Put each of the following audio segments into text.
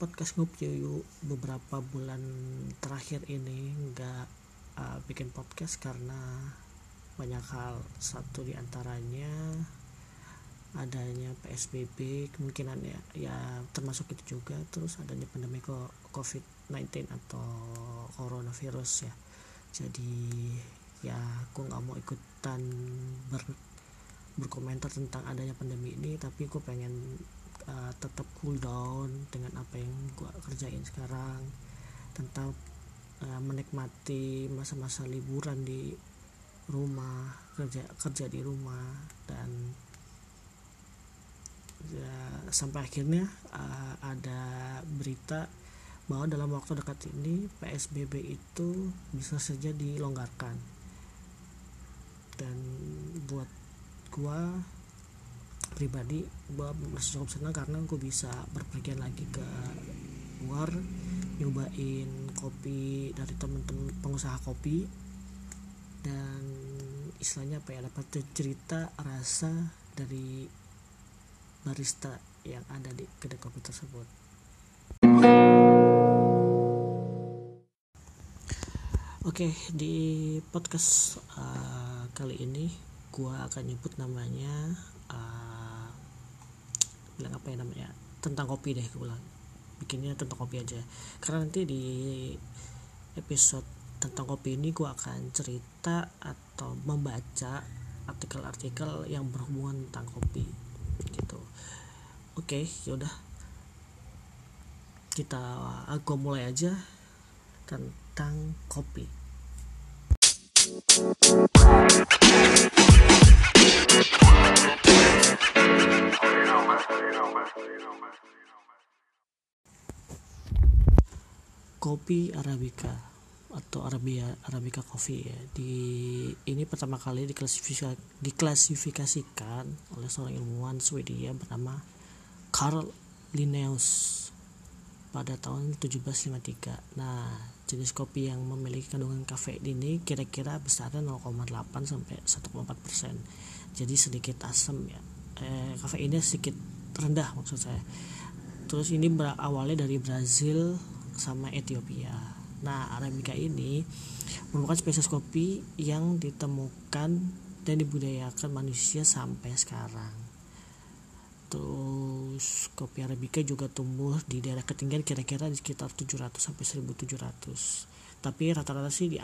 podcast Ngupyu beberapa bulan terakhir ini nggak uh, bikin podcast karena banyak hal. Satu di antaranya adanya PSBB kemungkinan ya ya termasuk itu juga. Terus adanya pandemi COVID-19 atau coronavirus ya. Jadi ya aku nggak mau ikutan ber, berkomentar tentang adanya pandemi ini tapi aku pengen uh, tetap cool down dengan apa yang gua kerjain sekarang. Tentang uh, menikmati masa-masa liburan di rumah kerja kerja di rumah dan ya, sampai akhirnya uh, ada berita bahwa dalam waktu dekat ini PSBB itu bisa saja dilonggarkan. Dan buat gua pribadi gua masih cukup senang karena gua bisa berpergian lagi ke luar nyobain kopi dari temen-temen pengusaha kopi. Dan istilahnya apa ya dapat cerita rasa dari barista yang ada di kedai kopi tersebut. Oke di podcast uh, kali ini gua akan nyebut namanya uh, bilang apa ya namanya tentang kopi deh bilang. Bikinnya tentang kopi aja. Karena nanti di episode tentang kopi ini gue akan cerita atau membaca artikel-artikel yang berhubungan tentang kopi gitu. Oke yaudah kita aku mulai aja tentang kopi kopi arabica atau Arabia Arabica Coffee ya. Di ini pertama kali diklasifikasikan, diklasifikasikan oleh seorang ilmuwan Swedia bernama Carl Linnaeus pada tahun 1753. Nah, jenis kopi yang memiliki kandungan kafein ini kira-kira besarnya 0,8 sampai 1,4 persen. Jadi sedikit asam ya. Eh, kafeinnya sedikit rendah maksud saya. Terus ini berawalnya dari Brazil sama Ethiopia Nah, Arabica ini merupakan spesies kopi yang ditemukan dan dibudayakan manusia sampai sekarang. Terus kopi Arabica juga tumbuh di daerah ketinggian kira-kira di sekitar 700 sampai 1700. Tapi rata-rata sih di,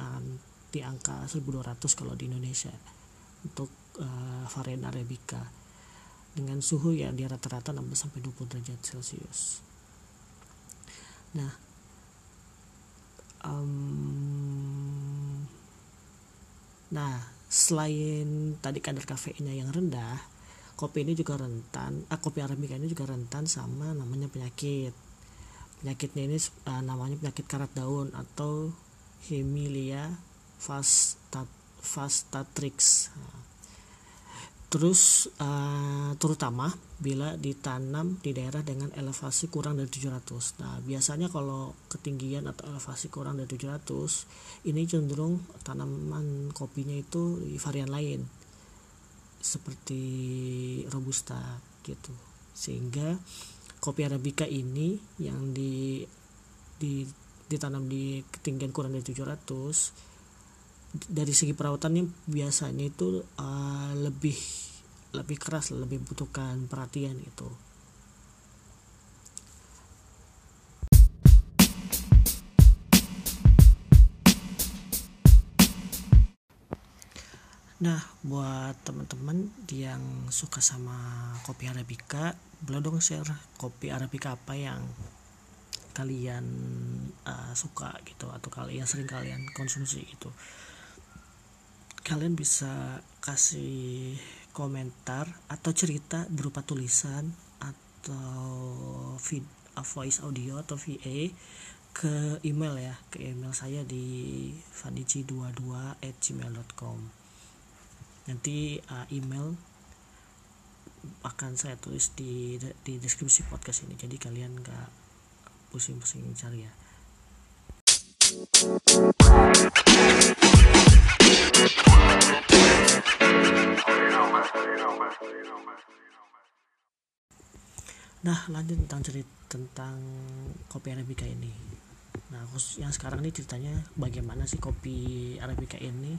di angka 1200 kalau di Indonesia untuk uh, varian Arabica dengan suhu ya di rata-rata 16 sampai 20 derajat Celcius. Nah, um, nah selain tadi kadar kafeinnya yang rendah kopi ini juga rentan ah, kopi arabica ini juga rentan sama namanya penyakit. Penyakitnya ini uh, namanya penyakit karat daun atau Hemilia fastat fastatrix nah, terus uh, terutama bila ditanam di daerah dengan elevasi kurang dari 700 nah biasanya kalau ketinggian atau elevasi kurang dari 700 ini cenderung tanaman kopinya itu di varian lain. Seperti robusta gitu. Sehingga kopi arabica ini yang di, di ditanam di ketinggian kurang dari 700 dari segi perawatannya biasanya itu uh, lebih lebih keras lebih butuhkan perhatian itu Nah, buat teman-teman yang suka sama kopi arabica, boleh dong share kopi arabica apa yang kalian uh, suka gitu atau kalian sering kalian konsumsi gitu kalian bisa kasih komentar atau cerita berupa tulisan atau vid, voice audio atau VA ke email ya ke email saya di vaniji22@gmail.com nanti uh, email akan saya tulis di di deskripsi podcast ini. Jadi kalian gak pusing-pusing cari ya nah lanjut tentang cerita tentang kopi arabica ini. Nah khusus yang sekarang ini ceritanya bagaimana sih kopi arabica ini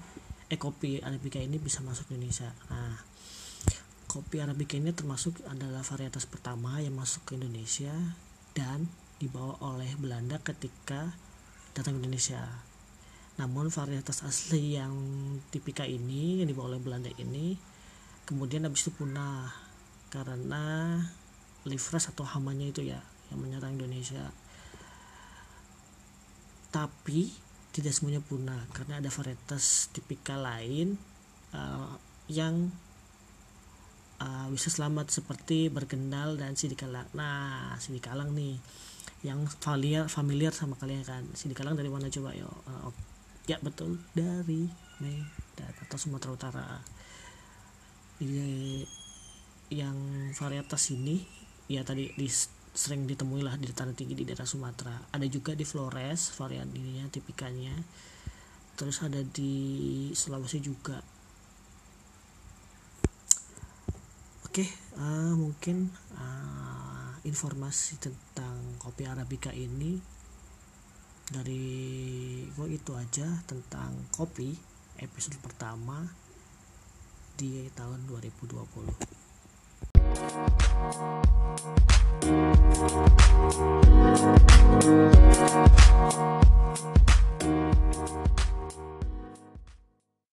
eh kopi arabica ini bisa masuk Indonesia? Nah kopi arabica ini termasuk adalah varietas pertama yang masuk ke Indonesia dan dibawa oleh Belanda ketika datang ke Indonesia namun varietas asli yang tipika ini yang dibawa oleh Belanda ini kemudian habis itu punah karena livres atau hamanya itu ya yang menyerang Indonesia. Tapi tidak semuanya punah karena ada varietas tipikal lain uh, yang uh, bisa selamat seperti bergendal dan sidikalang nah sidikalang nih yang familiar familiar sama kalian kan? Sidikalang dari mana coba? Yo uh, ya betul. Dari Medan atau Sumatera Utara. Yang varietas ini ya tadi di, sering ditemui lah di dataran tinggi di daerah Sumatera. Ada juga di Flores varian ininya tipikannya terus ada di Sulawesi juga. Oke uh, mungkin uh, informasi tentang kopi arabica ini dari gue itu aja tentang kopi episode pertama di tahun 2020 Thank you.